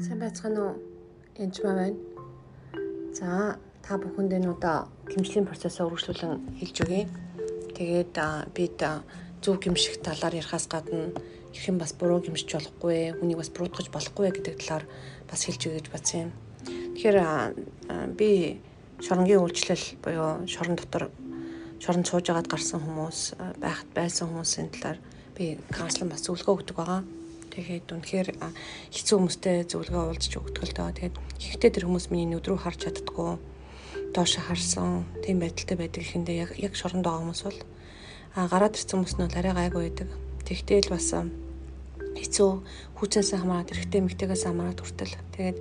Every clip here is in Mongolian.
Сайн байцгаана уу? Энд маа байна. За, та бүхэнд энэ удаа гимшлийн процессыг үргэлжлүүлэн хэлж өгье. Тэгээд бид зөв гимших талаар ярихаас гадна хэрхэн бас буруу гимшиж болохгүй, хүнийг бас буруутгаж болохгүй гэдэг талаар бас хэлж өгье гэж бодсон юм. Тэгэхээр би шоронгийн үйлчлэл буюу шорон дотор шоронд сууж агаад гарсан хүмүүс, байхад байсан хүмүүсийн талаар би каунслинг бас зөвлөгөө өгдөг байгаа. Тэгээд үнэхээр хэцүү хүмүүстэй зөвлөгөө уулзч өгдөг л доо. Тэгээд ихтэй тэр хүмүүс миний нүд рүү харж чаддгүй доош харсан тийм байдалтай байдаг ихэндээ яг яг шоронд байгаа хүмүүс бол а гараад ирсэн хүмүүс нь бол арай гайгүй байдаг. Тэгтэл бас хэцүү хүчнээс хамаарат эрэгтэй мэгтэйгээс хамаарат хүртэл тэгээд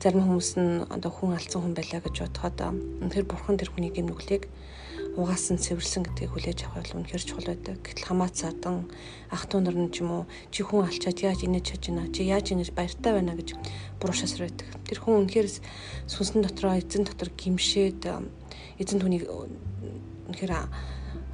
зарим хүмүүс нь одоо хүн алдсан хүн байлаа гэж бодоход үнэхээр бурхан тэр хүний гэм нүглийг угаасан цэвэрлсэн гэдгийг хүлээж авах бол үнэхэр чухал байдаг. Гэтэл хамаац садан ах トゥ нар нь ч юм уу чи хүн алчаад яаж инээж чаж байна чи яаж инээж баяртай байна гэж буруу шасар байдаг. Тэр хүн үнэхээр сүнсэн дотроо эзэн дотор гимшээд эзэн түүнийг үнэхээр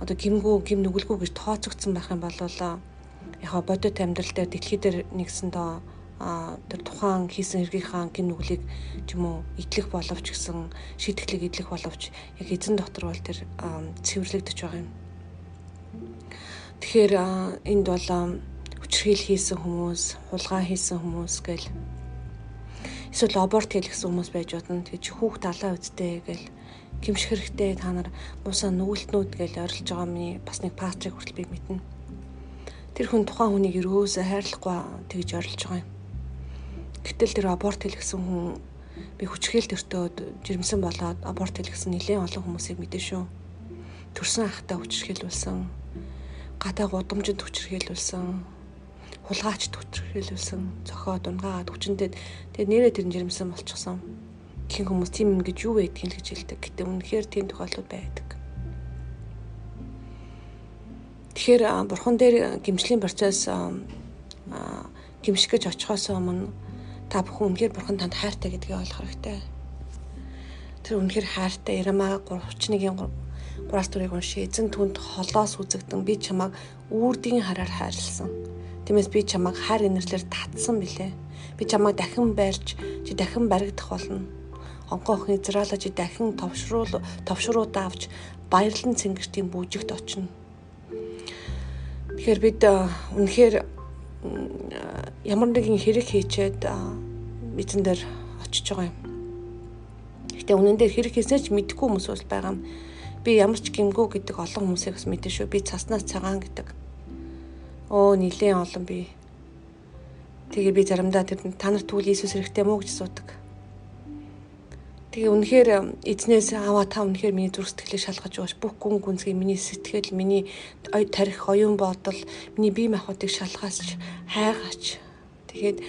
одоо гимгүү гим нүгэлгүй гэж тооцогдсон байх юм бол яг бодит амьдрал дээр дэлхий дээр нэгсэн доо тэр тухайн хийсэн хэргийнхаа гин нүглийг ч юм уу идэх боловч гэсэн шийтгэлийг идэх боловч яг эзэн дотор бол тэр цэвэрлэгдэж байгаа юм. Тэгэхээр энд бол хүчрхийл хийсэн хүмүүс, хулгай хийсэн хүмүүс гэл эсвэл аборт хийлгсэн хүмүүс байж бодно. Тэгээ чи хүүхд алаа үсттэй гэл гимших хэрэгтэй та нар муусаа нүгэлтнүүд гэл орилж байгаа миний бас нэг пастрыг хүртэл би мэднэ. Тэр хүн тухайн хүнийг өрөөсөө хайрлахгүй тэгж орилж байгаа юм Гэтэл тэр аборт хийлгсэн хүн би хүчгээл төртөөд жирэмсэн болоод аборт хийлгсэн нэлээд олон хүмүүсийг мэдэн шүү. Төрсөн ахтаа хүчрхийлүүлсэн, гадаа гудамжинд хүчрхийлүүлсэн, хулгайч хүчрхийлүүлсэн, цохоо дунгаагаад хүчнтэй тэгээд нэрээ тэр жирэмсэн болчихсон. Гэх хүмүүс тийм юм гэж юу байдгийг л гэж хэлдэг. Гэтэ үнэхээр тийм тохиолдол байдаг. Тэгэхээр бурхан дээр гимшлийн процесс гимших гэж очихоос өмнө та бүхэн үнэхээр бурхан танд хайртай гэдгийг ойлгох хэрэгтэй. Тэр үнэхээр хайртай Ирамаа 31-ийн 3-аас 4-ыг уншия. Эзэн түнд холоос үзэгдэн би чамайг үрдийн хараар хайрлсан. Тиймээс би чамайг хайр инэрлэр татсан билээ. Би чамайг дахин байрч чи дахин баригдах болно. Онгоох Израилаа чи дахин товшруул товшруу давж баярлан цэнгэртийн бүжигт очино. Тэгэхээр бид үнэхээр ямар нэгэн хэрэг хийчээд эзэн дээр очиж байгаа юм. Гэтэ үнэн дээр хэрэг хийснээр ч мэдэхгүй хүмүүс бол байгаа юм. Би ямар ч гимгүү гэдэг олон хүмүүсийг бас мэдэн шүү. Би цаснаас цагаан гэдэг. Оо нилээн олон би. Тэгээ би заримдаа тэр та нар тэгвэл Иесус хэрэгтэй мүү гэж асуудаг. Тэгээ үнэхээр эзнээс аваа та үнэхээр миний зүрх сэтгэлийг шалгаж өгөөч. Бүх гүн гүнзгий миний сэтгэл, миний тарих оюун бодол, миний бие махбодыг шалгаач, хайгаач. Тэгээд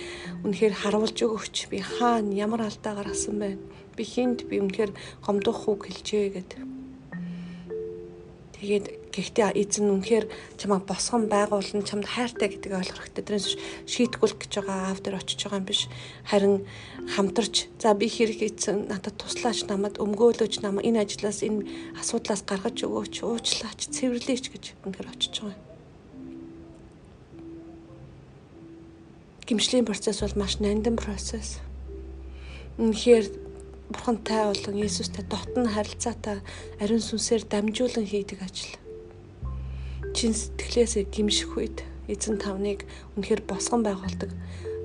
үнэхээр харуулж өгөөч. Би хаана ямар алдаа гаргасан бэ? Би хинт би үнэхээр гомдох үг хэлжээ гэдэг. Тэгээд Гэхдээ эзэн үнэхээр чамайг босгон байгуулна, чамд хайртай гэдгийг ойлгох хэрэгтэй. Тэрнээс шийтгүүлэх гэж байгаа аав дээр очиж байгаа юм биш. Харин хамтарч за би хэрэг хийсэн надад туслаач намайг өмгөөлөөч намайг энэ ажлаас энэ асуудлаас гаргаж өгөөч, уучлаач, цэвэрлээч гэж үнэхээр очиж байгаа юм. Гимшлийн процесс бол маш нандин процесс. Үнэхээр Бурхантай болон Иесустай дотн харилцаатай ариун сүнсээр дамжуулан хийдэг ажил чин сэтгэлээсээ гимших үед эзэн тавныг үнэхээр босгон байгуулдаг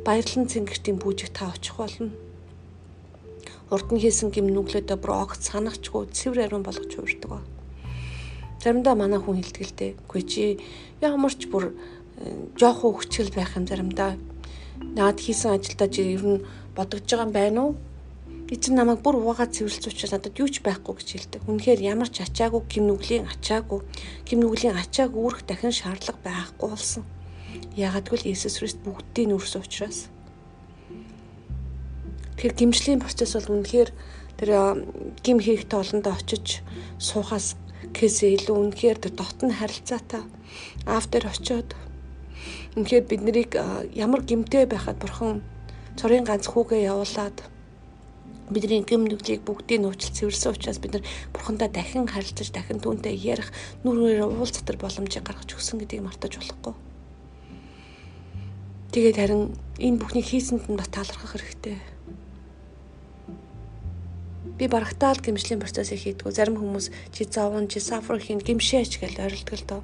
баярлан цэнгэртийн бүжиг та очих болно. Урд нь хийсэн гим нүглөөдөө бүр огт санахчгүй цэвэр ариун болгож хувирдаг. Заримдаа манай хүн хэлтгэлтэй. Гүй чи ямар ч бүр э, жоохон хүчил байх юм заримдаа. Наад хийсэн ажилдаа чи ер нь бодогдож байгаа юм байна уу? Эзэн намайг бүр угаагаа цэвэрлж учраас надад юу ч байхгүй гэж хэлдэг. Үнэхээр ямар ч ачаагүй гим нүглийн ачаагүй гим нүглийн ачааг үүрэх дахин шаардлага байхгүй болсон. Яагад гэвэл Иесус Христ бүгдийг нүрс учраас. Тэгэхээр гимжлийн процесс бол үнэхээр тэр гим хийхтэй олондоо очиж суухаас гэсээ илүү үнэхээр тэр дотн харилцаатай автер очиод үнэхээр бид нарыг ямар гимтэй байхад бурхан цорын ганц хүүгээ явуулаад бидний гэм нүглийг бүгдийг нууцлж цэвэрсэн учраас бид нар бурхандаа дахин харилцаж дахин түүнтэй ярих нүрээр уулзтар боломжийг гаргаж өгсөн гэдгийг мартаж болохгүй. Тэгээд харин энэ бүхнийг хийсэнд нь бас талархах хэрэгтэй. Би барагтаал гимшлийн процессыг хийдгүү. Зарим хүмүүс чи зовн, чи сафр хийн гимшээч гэж орилдог л доо.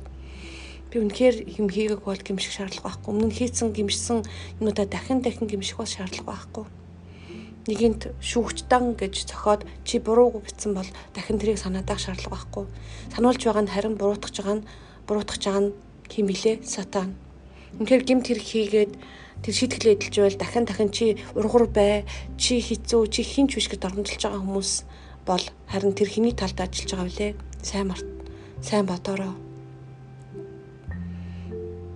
Би үнэхээр юм хийгээг бол гимших шаардлага байхгүй. Өмнө нь хийсэн гимшсэн юмудаа дахин дахин гимших бас шаардлага байхгүй. Нэгэнт шүүгчтан гэж цохоод чи буруугүй гэсэн бол дахин тэрийг санаадах шаардлага байхгүй. Сануулж байгаа нь харин буруутгаж байгаа нь буруутгаж байгаа нь хин блэ сатан. Үнэхээр гимт хэрэг хийгээд тэр шийтгэлээ эдэлж байвал дахин дахин чи ургуур бай, чи хизүү, чи хинч биш гэж дормжилж байгаа хүмүүс бол харин тэр хиний талд ажиллаж байгаа үлээ. Сайн март. Сайн бодороо.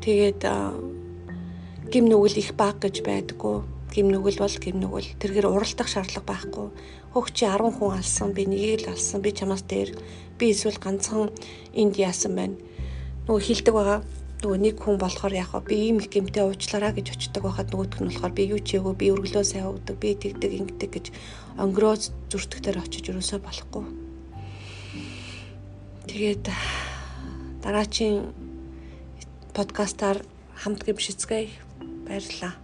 Тэгээд гим нүгэл их баг гэж байдаггүй. Гим нүгэл бол гим нүгэл. Тэргээр уралдах шаардлага байхгүй. Хөх чи 10 хүн алсан, би нэгийг л алсан, би чамаас дээр. Би эсвэл ганцхан энд яасан байна. Нөгөө хилдэг байгаа. Нөгөө нэг хүн болохоор яг би ийм их гимтэй уучлаараа гэж очдог байхад нөгөөх нь болохоор би юу ч яагүй, би өргөлөө сайн өгдөг, би тэгдэг, ингэдэг гэж онгороо зүртгтэр очиж өрөөсөө болохгүй. Тэгээд дараачийн подкастаар хамт гимшицгээе. Баярлалаа.